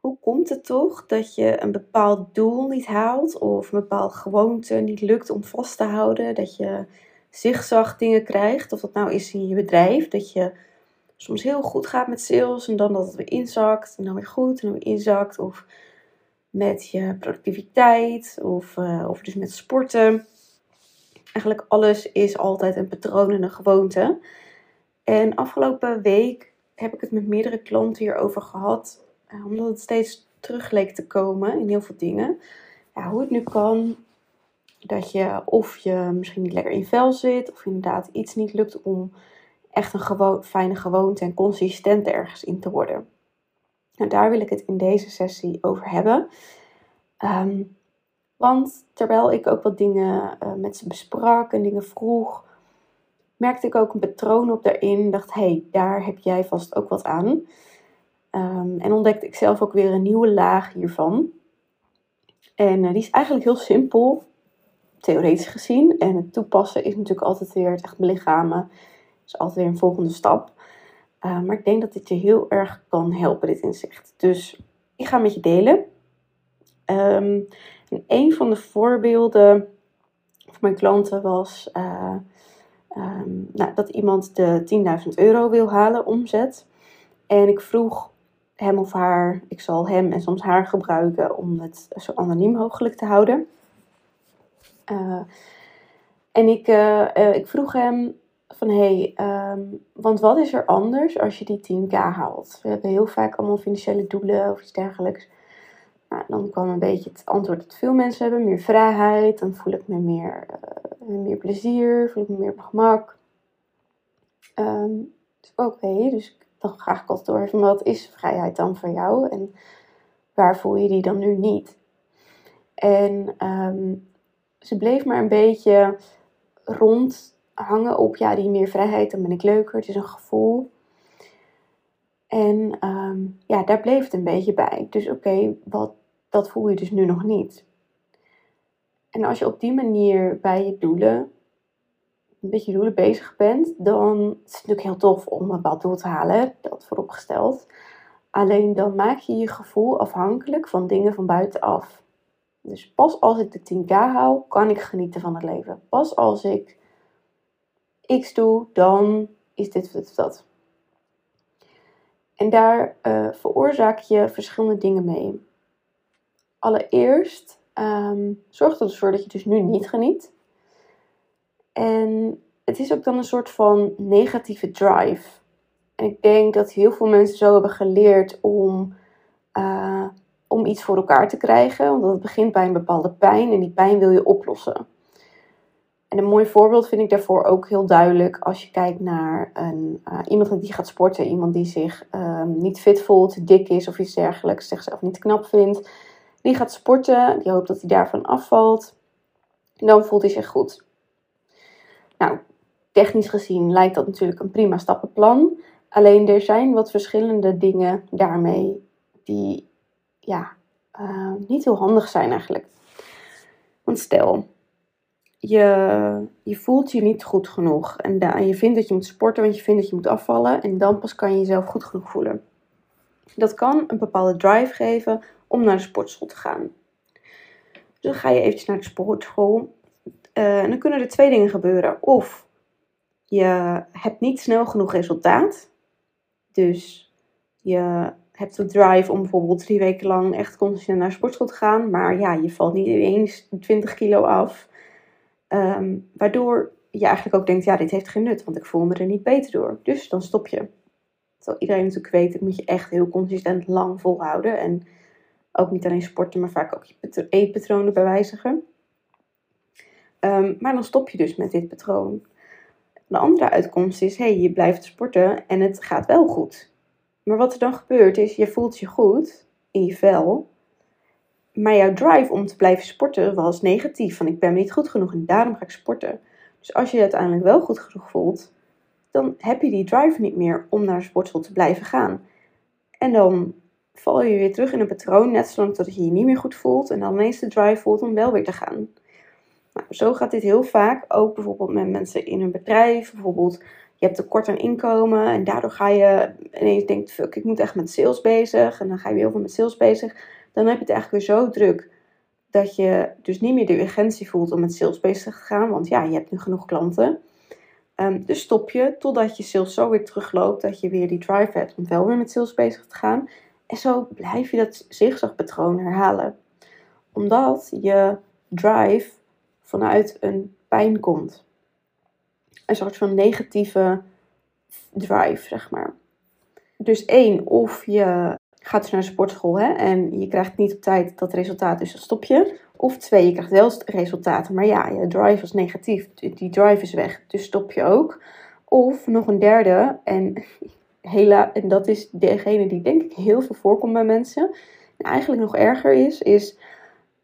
hoe komt het toch dat je een bepaald doel niet haalt of een bepaalde gewoonte niet lukt om vast te houden? Dat je zigzag dingen krijgt, of dat nou is in je bedrijf, dat je soms heel goed gaat met sales en dan dat het weer inzakt en dan weer goed en dan weer inzakt. Of met je productiviteit of, uh, of dus met sporten. Eigenlijk alles is altijd een patroon en een gewoonte. En afgelopen week heb ik het met meerdere klanten hierover gehad. Omdat het steeds terug leek te komen in heel veel dingen. Ja, hoe het nu kan dat je of je misschien niet lekker in vel zit. Of inderdaad iets niet lukt om echt een fijne gewoonte en consistent ergens in te worden. Nou, daar wil ik het in deze sessie over hebben. Ehm, want terwijl ik ook wat dingen uh, met ze besprak en dingen vroeg, merkte ik ook een patroon op daarin. Dacht, hé, hey, daar heb jij vast ook wat aan. Um, en ontdekte ik zelf ook weer een nieuwe laag hiervan. En uh, die is eigenlijk heel simpel, theoretisch gezien. En het toepassen is natuurlijk altijd weer het echt belichamen. is altijd weer een volgende stap. Uh, maar ik denk dat dit je heel erg kan helpen, dit inzicht. Dus ik ga met je delen. En een van de voorbeelden van mijn klanten was um, nou, dat iemand de 10.000 euro wil halen omzet. En ik vroeg hem of haar, ik zal hem en soms haar gebruiken om het zo anoniem mogelijk te houden. Uh, en ik, uh, ik vroeg hem van hé, hey, um, want wat is er anders als je die 10k haalt? We hebben heel vaak allemaal financiële doelen of iets dergelijks. Nou, dan kwam een beetje het antwoord dat veel mensen hebben: meer vrijheid, dan voel ik me meer, meer plezier, voel ik me meer op gemak. Um, dus oké, dus dan ga ik altijd door even, wat is vrijheid dan voor jou en waar voel je die dan nu niet? En um, ze bleef maar een beetje rond hangen op, ja, die meer vrijheid, dan ben ik leuker, het is een gevoel. En um, ja, daar bleef het een beetje bij. Dus oké, wat dat voel je dus nu nog niet. En als je op die manier bij je doelen, een beetje doelen bezig bent, dan is het natuurlijk heel tof om een bepaald doel te halen, dat vooropgesteld. Alleen dan maak je je gevoel afhankelijk van dingen van buitenaf. Dus pas als ik de 10k hou, kan ik genieten van het leven. Pas als ik X doe, dan is dit of dat. En daar uh, veroorzaak je verschillende dingen mee allereerst um, zorg er dus voor dat je dus nu niet geniet. En het is ook dan een soort van negatieve drive. En ik denk dat heel veel mensen zo hebben geleerd om, uh, om iets voor elkaar te krijgen. Want het begint bij een bepaalde pijn en die pijn wil je oplossen. En een mooi voorbeeld vind ik daarvoor ook heel duidelijk als je kijkt naar een, uh, iemand die gaat sporten. Iemand die zich uh, niet fit voelt, dik is of iets dergelijks, zichzelf niet knap vindt die gaat sporten, die hoopt dat hij daarvan afvalt. En dan voelt hij zich goed. Nou, technisch gezien lijkt dat natuurlijk een prima stappenplan. Alleen er zijn wat verschillende dingen daarmee die ja, uh, niet heel handig zijn eigenlijk. Want stel, je, je voelt je niet goed genoeg en, en je vindt dat je moet sporten, want je vindt dat je moet afvallen en dan pas kan je jezelf goed genoeg voelen. Dat kan een bepaalde drive geven om naar de sportschool te gaan. Dus dan ga je eventjes naar de sportschool. Uh, en dan kunnen er twee dingen gebeuren. Of je hebt niet snel genoeg resultaat. Dus je hebt de drive om bijvoorbeeld drie weken lang echt consistent naar sportschool te gaan. Maar ja, je valt niet ineens 20 kilo af. Um, waardoor je eigenlijk ook denkt, ja, dit heeft geen nut, want ik voel me er niet beter door. Dus dan stop je. Terwijl iedereen natuurlijk weet, dat moet je echt heel consistent lang volhouden. En ook niet alleen sporten, maar vaak ook je eetpatronen bijwijzigen. Um, maar dan stop je dus met dit patroon. De andere uitkomst is, hey, je blijft sporten en het gaat wel goed. Maar wat er dan gebeurt is, je voelt je goed in je vel. Maar jouw drive om te blijven sporten was negatief. Van ik ben niet goed genoeg en daarom ga ik sporten. Dus als je je uiteindelijk wel goed genoeg voelt, dan heb je die drive niet meer om naar de sportschool te blijven gaan. En dan val je weer terug in een patroon, net zolang dat je je niet meer goed voelt en dan ineens de drive voelt om wel weer te gaan. Zo gaat dit heel vaak, ook bijvoorbeeld met mensen in een bedrijf. Bijvoorbeeld, je hebt tekort aan inkomen en daardoor ga je ineens denkt, fuck, ik moet echt met sales bezig. En dan ga je weer heel veel met sales bezig. Dan heb je het eigenlijk weer zo druk dat je dus niet meer de urgentie voelt om met sales bezig te gaan. Want ja, je hebt nu genoeg klanten. Um, dus stop je totdat je sales zo weer terugloopt dat je weer die drive hebt om wel weer met sales bezig te gaan. En zo blijf je dat zigzagpatroon herhalen. Omdat je drive vanuit een pijn komt. Een soort van negatieve drive, zeg maar. Dus één, of je gaat dus naar de sportschool hè, en je krijgt niet op tijd dat resultaat, dus dan stop je. Of twee, je krijgt wel resultaten, maar ja, je drive is negatief. Die drive is weg, dus stop je ook. Of nog een derde, en, hela, en dat is degene die denk ik heel veel voorkomt bij mensen. En eigenlijk nog erger is, is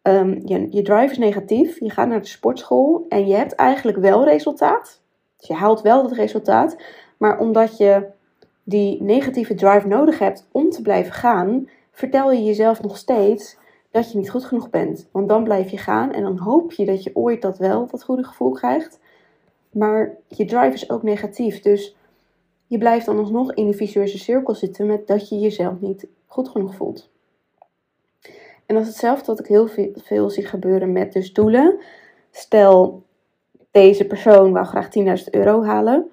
um, je, je drive is negatief. Je gaat naar de sportschool en je hebt eigenlijk wel resultaat. Dus je haalt wel het resultaat. Maar omdat je die negatieve drive nodig hebt om te blijven gaan, vertel je jezelf nog steeds dat je niet goed genoeg bent. Want dan blijf je gaan en dan hoop je dat je ooit dat wel, dat goede gevoel krijgt. Maar je drive is ook negatief. Dus je blijft dan alsnog in de visueuze cirkel zitten met dat je jezelf niet goed genoeg voelt. En dat is hetzelfde wat ik heel veel, zie gebeuren met dus doelen. Stel, deze persoon wou graag 10.000 euro halen.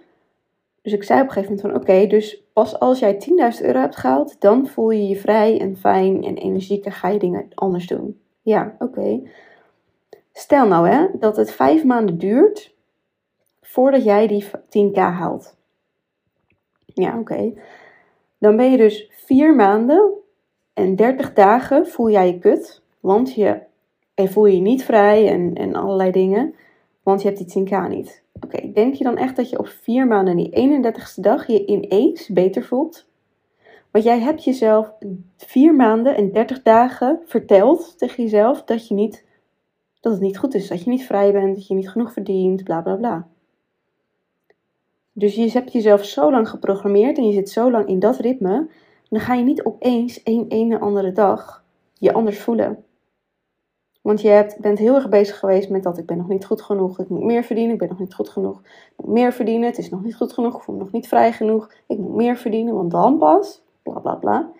Dus ik zei op een gegeven moment van oké, dus pas als jij 10.000 euro hebt gehaald, dan voel je je vrij en fijn en energiek en ga je dingen anders doen. Ja, oké. Stel nou hè, dat het vijf maanden duurt voordat jij die 10k haalt. Ja, oké. Dan ben je dus vier maanden en 30 dagen voel jij je kut, want je en voel je je niet vrij en, en allerlei dingen, want je hebt die 10k niet. Oké, denk je dan echt dat je op vier maanden die 31ste dag je ineens beter voelt? Want jij hebt jezelf vier maanden en 30 dagen verteld tegen jezelf dat, je niet, dat het niet goed is. Dat je niet vrij bent, dat je niet genoeg verdient, bla bla bla. Dus je hebt jezelf zo lang geprogrammeerd en je zit zo lang in dat ritme. Dan ga je niet opeens één ene andere dag je anders voelen. Want je hebt, bent heel erg bezig geweest met dat ik ben nog niet goed genoeg. Ik moet meer verdienen. Ik ben nog niet goed genoeg. Ik moet meer verdienen. Het is nog niet goed genoeg. Ik voel me nog niet vrij genoeg. Ik moet meer verdienen, want dan pas. Bla bla bla.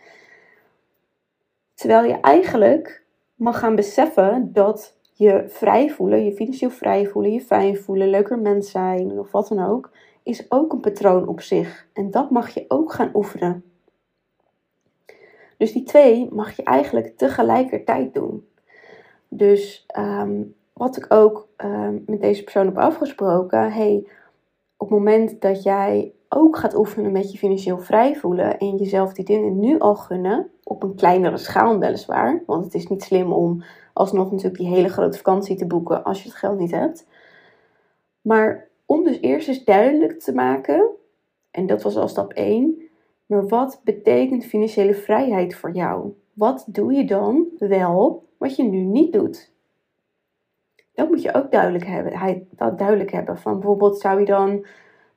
Terwijl je eigenlijk mag gaan beseffen dat je vrij voelen, je financieel vrij voelen, je fijn voelen, leuker mens zijn of wat dan ook, is ook een patroon op zich. En dat mag je ook gaan oefenen. Dus die twee mag je eigenlijk tegelijkertijd doen. Dus ehm, wat ik ook ehm, met deze persoon heb afgesproken, hey, op het moment dat jij ook gaat oefenen met je financieel vrij voelen en jezelf die dingen nu al gunnen, op een kleinere schaal weliswaar, want het is niet slim om alsnog natuurlijk die hele grote vakantie te boeken als je het geld niet hebt. Maar om dus eerst eens duidelijk te maken, en dat was al stap 1, maar wat betekent financiële vrijheid voor jou? Wat doe je dan wel wat je nu niet doet. Dat moet je ook duidelijk hebben. Dat duidelijk hebben. Van bijvoorbeeld zou je dan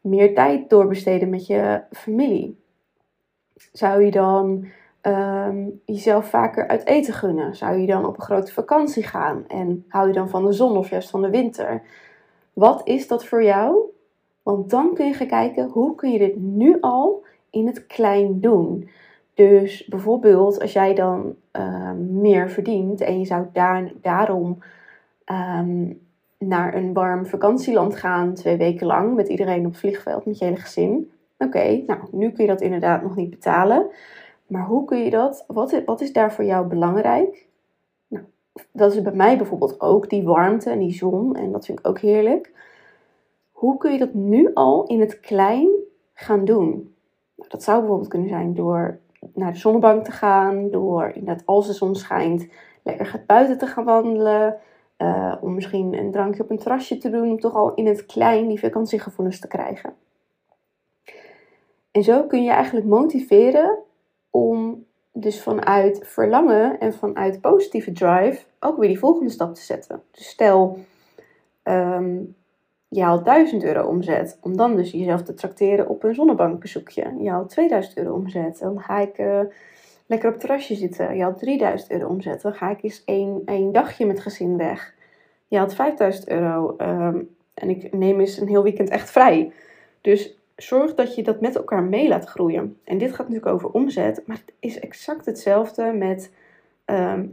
meer tijd doorbesteden met je familie? Zou je dan ehm, jezelf vaker uit eten gunnen? Zou je dan op een grote vakantie gaan? En hou je dan van de zon of juist van de winter? Wat is dat voor jou? Want dan kun je gaan kijken hoe kun je dit nu al in het klein doen. Dus bijvoorbeeld als jij dan ehm, meer verdient en je zou daar, daarom ehm, naar een warm vakantieland gaan, twee weken lang, met iedereen op vliegveld, met je hele gezin. Oké, nou, nu kun je dat inderdaad nog niet betalen. Maar hoe kun je dat, wat, is, wat is daar voor jou belangrijk? Nou, dat is bij mij bijvoorbeeld ook die warmte en die zon, en dat vind ik ook heerlijk. Hoe kun je dat nu al in het klein gaan doen? Nou, dat zou bijvoorbeeld kunnen zijn door naar de zonnebank te gaan. Door inderdaad als de zon schijnt lekker gaat buiten te gaan wandelen. Uh, om misschien een drankje op een terrasje te doen. Om toch al in het klein die vakantiegevoelens te krijgen. En zo kun je eigenlijk motiveren om dus vanuit verlangen en vanuit positieve drive ook weer die volgende stap te zetten. Dus stel, um, je haalt 1000 euro omzet, om dan dus jezelf te trakteren op een zonnebankbezoekje. Je haalt 2000 euro omzet, dan ga ik uh, lekker op het terrasje zitten. Je haalt 3000 euro omzet, dan ga ik eens één, één dagje met gezin weg. Je haalt 5000 euro um, en ik neem eens een heel weekend echt vrij. Dus zorg dat je dat met elkaar mee laat groeien. En dit gaat natuurlijk over omzet, maar het is exact hetzelfde met, ehm,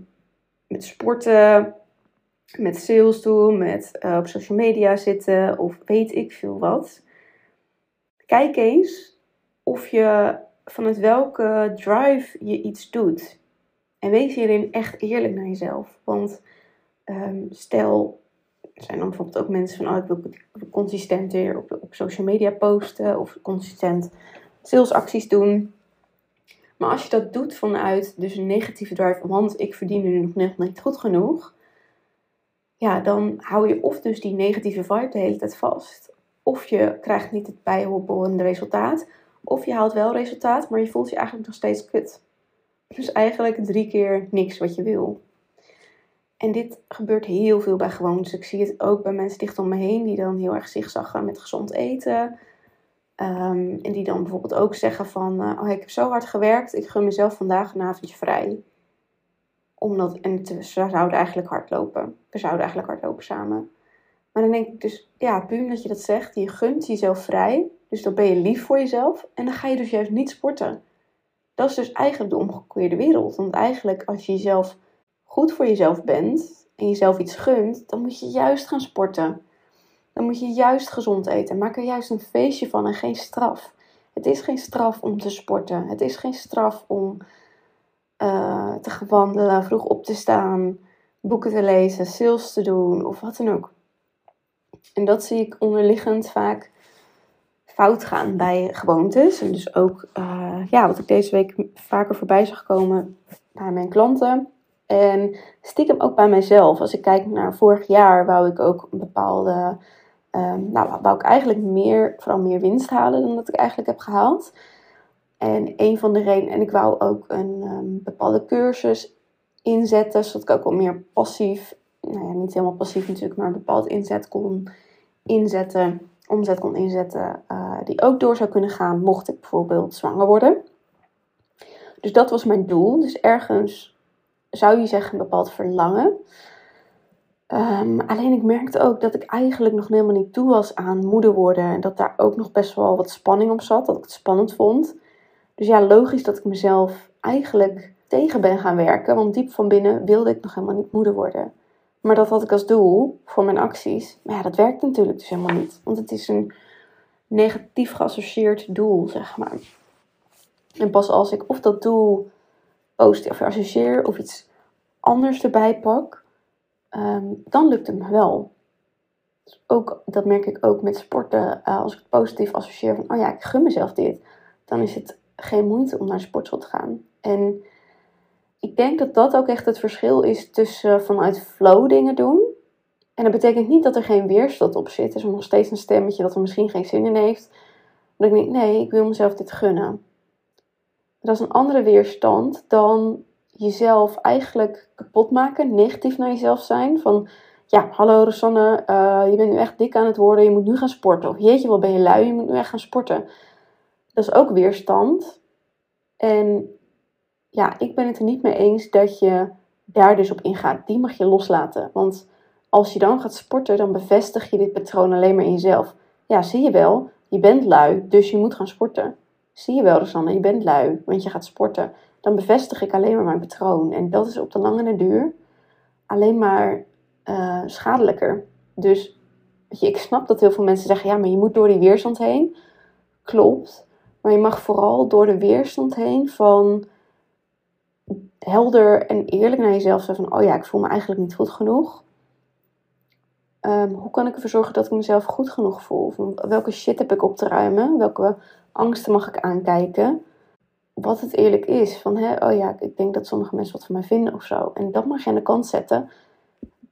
met sporten, met sales doen, met uh, op social media zitten of weet ik veel wat. Kijk eens of je vanuit welke drive je iets doet. En wees hierin echt eerlijk naar jezelf. Want ehm, stel, er zijn dan bijvoorbeeld ook mensen van, oh, ik wil consistent weer op, op social media posten of consistent salesacties doen. Maar als je dat doet vanuit dus een negatieve drive, want ik verdien nu nog net niet goed genoeg, ja, dan hou je of dus die negatieve vibe de hele tijd vast, of je krijgt niet het bijbehorende resultaat, of je haalt wel resultaat, maar je voelt je eigenlijk nog steeds kut. Dus eigenlijk drie keer niks wat je wil. En dit gebeurt heel veel bij gewoontes. Ik zie het ook bij mensen dicht om me heen die dan heel erg zigzaggen met gezond eten. Um, en die dan bijvoorbeeld ook zeggen van, uh, oh ik heb zo hard gewerkt, ik gun mezelf vandaag een avondje vrij. Omdat, en we zouden eigenlijk hardlopen. We zouden eigenlijk hardlopen samen. Maar dan denk ik dus, ja, puur dat je dat zegt, je gunt jezelf vrij. Dus dan ben je lief voor jezelf. En dan ga je dus juist niet sporten. Dat is dus eigenlijk de omgekeerde wereld. Want eigenlijk als je jezelf goed voor jezelf bent en jezelf iets gunt, dan moet je juist gaan sporten. Dan moet je juist gezond eten. Maak er juist een feestje van en geen straf. Het is geen straf om te sporten. Het is geen straf om uh, te wandelen, vroeg op te staan, boeken te lezen, sales te doen of wat dan ook. En dat zie ik onderliggend vaak fout gaan bij gewoontes. En dus ook uh, ja, wat ik deze week vaker voorbij zag komen bij mijn klanten. En stiekem ook bij mijzelf. Als ik kijk naar vorig jaar, wou ik ook een bepaalde. Um, nou, wou ik eigenlijk meer, vooral meer winst halen dan dat ik eigenlijk heb gehaald. En een van de redenen, en ik wou ook een um, bepaalde cursus inzetten, zodat ik ook wel meer passief, nou ja, niet helemaal passief natuurlijk, maar een bepaald inzet kon inzetten, omzet kon inzetten, uh, die ook door zou kunnen gaan mocht ik bijvoorbeeld zwanger worden. Dus dat was mijn doel. Dus ergens zou je zeggen, een bepaald verlangen. Um, alleen ik merkte ook dat ik eigenlijk nog helemaal niet toe was aan moeder worden. En dat daar ook nog best wel wat spanning op zat. Dat ik het spannend vond. Dus ja, logisch dat ik mezelf eigenlijk tegen ben gaan werken. Want diep van binnen wilde ik nog helemaal niet moeder worden. Maar dat had ik als doel voor mijn acties. Maar ja, dat werkt natuurlijk dus helemaal niet. Want het is een negatief geassocieerd doel, zeg maar. En pas als ik of dat doel positief associeer of iets anders erbij pak, ehm, dan lukt het me wel. Dus ook, dat merk ik ook met sporten. Uh, als ik het positief associeer van, oh ja, ik gun mezelf dit. Dan is het geen moeite om naar de sportschool te gaan. En ik denk dat dat ook echt het verschil is tussen vanuit flow dingen doen. En dat betekent niet dat er geen weerstand op zit. Er is nog steeds een stemmetje dat er misschien geen zin in heeft. Maar ik denk, nee, ik wil mezelf dit gunnen. Dat is een andere weerstand dan jezelf eigenlijk kapot maken, negatief naar jezelf zijn. Van ja, hallo Rosanne, uh, je bent nu echt dik aan het worden, je moet nu gaan sporten. Of jeetje, wat ben je lui, je moet nu echt gaan sporten. Dat is ook weerstand. En ja, ik ben het er niet mee eens dat je daar dus op ingaat. Die mag je loslaten. Want als je dan gaat sporten, dan bevestig je dit patroon alleen maar in jezelf. Ja, zie je wel, je bent lui, dus je moet gaan sporten. Zie je wel, Rosanne, je bent lui, want je gaat sporten. Dan bevestig ik alleen maar mijn patroon. En dat is op de lange duur alleen maar uh, schadelijker. Dus je, ik snap dat heel veel mensen zeggen: ja, maar je moet door die weerstand heen. Klopt. Maar je mag vooral door de weerstand heen van helder en eerlijk naar jezelf zeggen: van, oh ja, ik voel me eigenlijk niet goed genoeg. Um, hoe kan ik ervoor zorgen dat ik mezelf goed genoeg voel? Welke shit heb ik op te ruimen? Welke angsten mag ik aankijken. Wat het eerlijk is. Van, hè, oh ja, ik denk dat sommige mensen wat van mij vinden of zo. En dat mag je aan de kant zetten.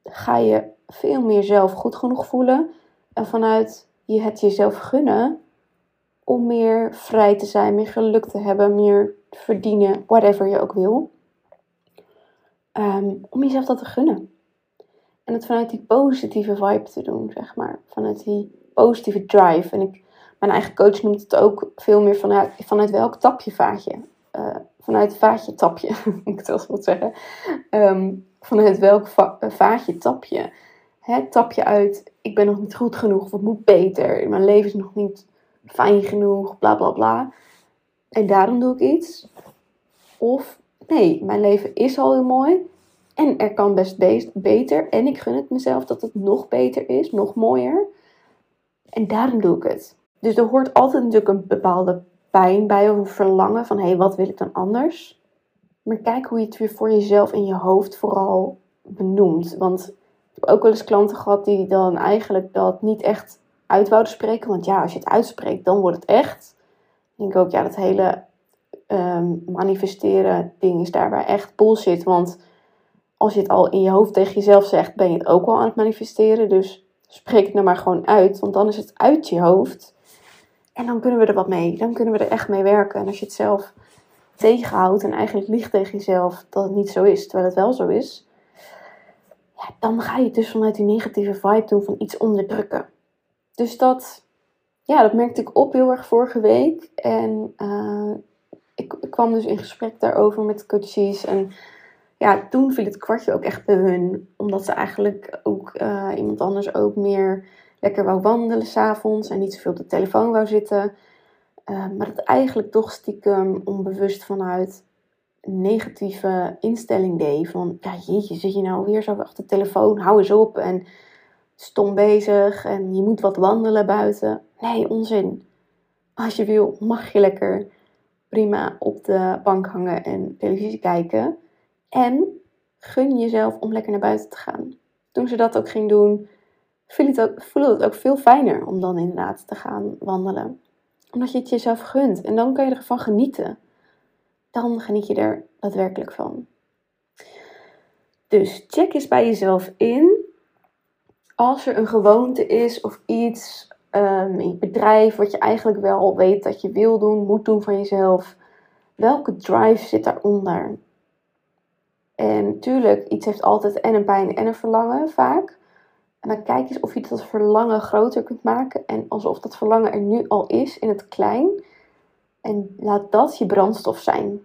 Ga je veel meer zelf goed genoeg voelen. En vanuit je het jezelf gunnen. Om meer vrij te zijn, meer geluk te hebben, meer te verdienen, whatever je ook wil. Um, om jezelf dat te gunnen. En het vanuit die positieve vibe te doen, zeg maar. Vanuit die positieve drive. En ik mijn eigen coach noemt het ook veel meer vanuit, vanuit welk tapje vaat je. Uh, vanuit vaatje tapje, moet ik het goed zeggen. Um, vanuit welk va vaatje tap je. Hè, tap je uit, ik ben nog niet goed genoeg, wat moet beter, mijn leven is nog niet fijn genoeg, bla bla bla. En daarom doe ik iets. Of nee, mijn leven is al heel mooi. En er kan best beter. En ik gun het mezelf dat het nog beter is, nog mooier. En daarom doe ik het. Dus er hoort altijd natuurlijk een bepaalde pijn bij of een verlangen van hé, hey, wat wil ik dan anders? Maar kijk hoe je het weer voor jezelf in je hoofd vooral benoemt. Want ik heb ook wel eens klanten gehad die dan eigenlijk dat niet echt uit wouden spreken. Want ja, als je het uitspreekt, dan wordt het echt. Ik denk ook, ja, dat hele ehm, manifesteren ding is daarbij echt bullshit. Want als je het al in je hoofd tegen jezelf zegt, ben je het ook al aan het manifesteren. Dus spreek het nou maar gewoon uit, want dan is het uit je hoofd. En dan kunnen we er wat mee. Dan kunnen we er echt mee werken. En als je het zelf tegenhoudt en eigenlijk liegt tegen jezelf dat het niet zo is, terwijl het wel zo is, ja, dan ga je het dus vanuit die negatieve vibe doen van iets onderdrukken. Dus dat, ja, dat merkte ik op heel erg vorige week. En uh, ik, kwam dus in gesprek daarover met coaches. En ja, toen viel het kwartje ook echt bij hun. Omdat ze eigenlijk ook uh, iemand anders ook meer lekker wou wandelen s'avonds. En niet zoveel op de telefoon wou zitten. Uh, maar dat eigenlijk toch stiekem onbewust vanuit een negatieve instelling deed. Van, ja jeetje, zit je nou weer zo achter de telefoon? Hou eens op en stom bezig en je moet wat wandelen buiten. Nee, onzin. Als je wil, mag je lekker prima op de bank hangen en televisie kijken. En gun jezelf om lekker naar buiten te gaan. Toen ze dat ook ging doen, voelde het ook, ook veel fijner om dan inderdaad te gaan wandelen. Omdat je het jezelf gunt en dan kan je ervan genieten. Dan geniet je er daadwerkelijk van. Dus check eens bij jezelf in. Als er een gewoonte is of iets um, in je bedrijf wat je eigenlijk wel weet dat je wil doen, moet doen van jezelf. Welke drive zit daaronder? En natuurlijk, iets heeft altijd en een pijn en een verlangen vaak. En dan kijk eens of je dat verlangen groter kunt maken. En alsof dat verlangen er nu al is in het klein. En laat dat je brandstof zijn.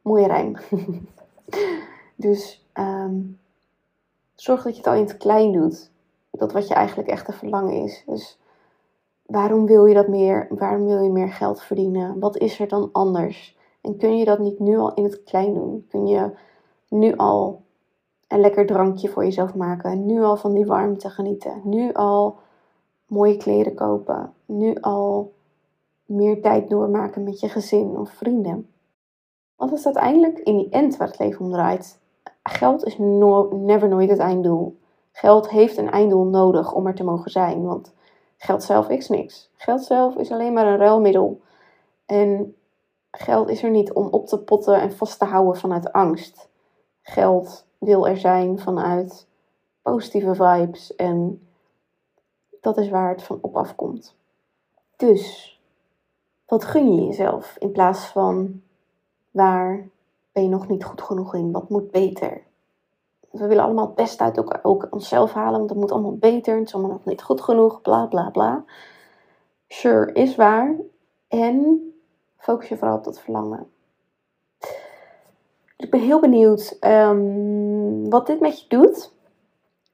Mooie rijm. dus um, zorg dat je het al in het klein doet. Dat wat je eigenlijk echt een verlangen is. Dus waarom wil je dat meer? Waarom wil je meer geld verdienen? Wat is er dan anders? En kun je dat niet nu al in het klein doen? Kun je nu al een lekker drankje voor jezelf maken? Nu al van die warmte genieten? Nu al mooie kleren kopen? Nu al meer tijd doormaken met je gezin of vrienden? Want is uiteindelijk in die end waar het leven om draait. Geld is no never nooit het einddoel. Geld heeft een einddoel nodig om er te mogen zijn. Want geld zelf is niks. Geld zelf is alleen maar een ruilmiddel. En geld is er niet om op te potten en vast te houden vanuit angst. Geld wil er zijn vanuit positieve vibes. En dat is waar het van op afkomt. Dus, wat gun je jezelf in plaats van waar ben je nog niet goed genoeg in? Wat moet beter? We willen allemaal het beste uit ook, ook onszelf halen, want dat moet allemaal beter. Het is allemaal nog niet goed genoeg, bla bla bla. Sure, is waar. En focus je vooral op dat verlangen. Ik ben heel benieuwd um, wat dit met je doet.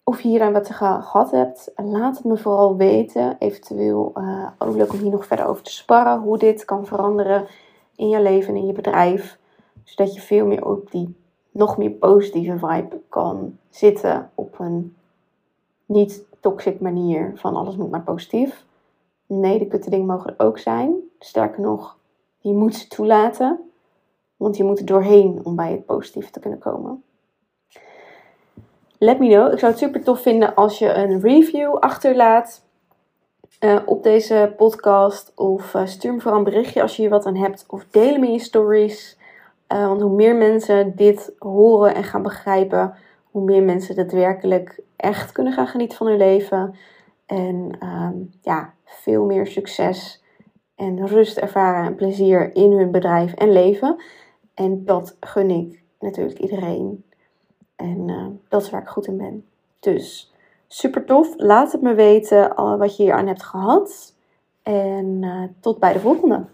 Of je hier aan wat te gehad hebt. Laat het me vooral weten. Eventueel uh, ook leuk om hier nog verder over te sparren. Hoe dit kan veranderen in je leven en in je bedrijf. Zodat je veel meer op die nog meer positieve vibe kan zitten. Op een niet toxic manier van alles moet maar positief. Nee, de kutte dingen mogen er ook zijn. Sterker nog, je moet ze toelaten. Want je moet er doorheen om bij het positieve te kunnen komen. Let me know. Ik zou het super tof vinden als je een review achterlaat uh, op deze podcast. Of uh, stuur me vooral een berichtje als je hier wat aan hebt. Of deel me je stories. Uh, want hoe meer mensen dit horen en gaan begrijpen, hoe meer mensen daadwerkelijk echt kunnen gaan genieten van hun leven. En um, ja, veel meer succes en rust ervaren en plezier in hun bedrijf en leven. En dat gun ik natuurlijk iedereen. En uh, dat is waar ik goed in ben. Dus super tof. Laat het me weten wat je hier aan hebt gehad. En uh, tot bij de volgende.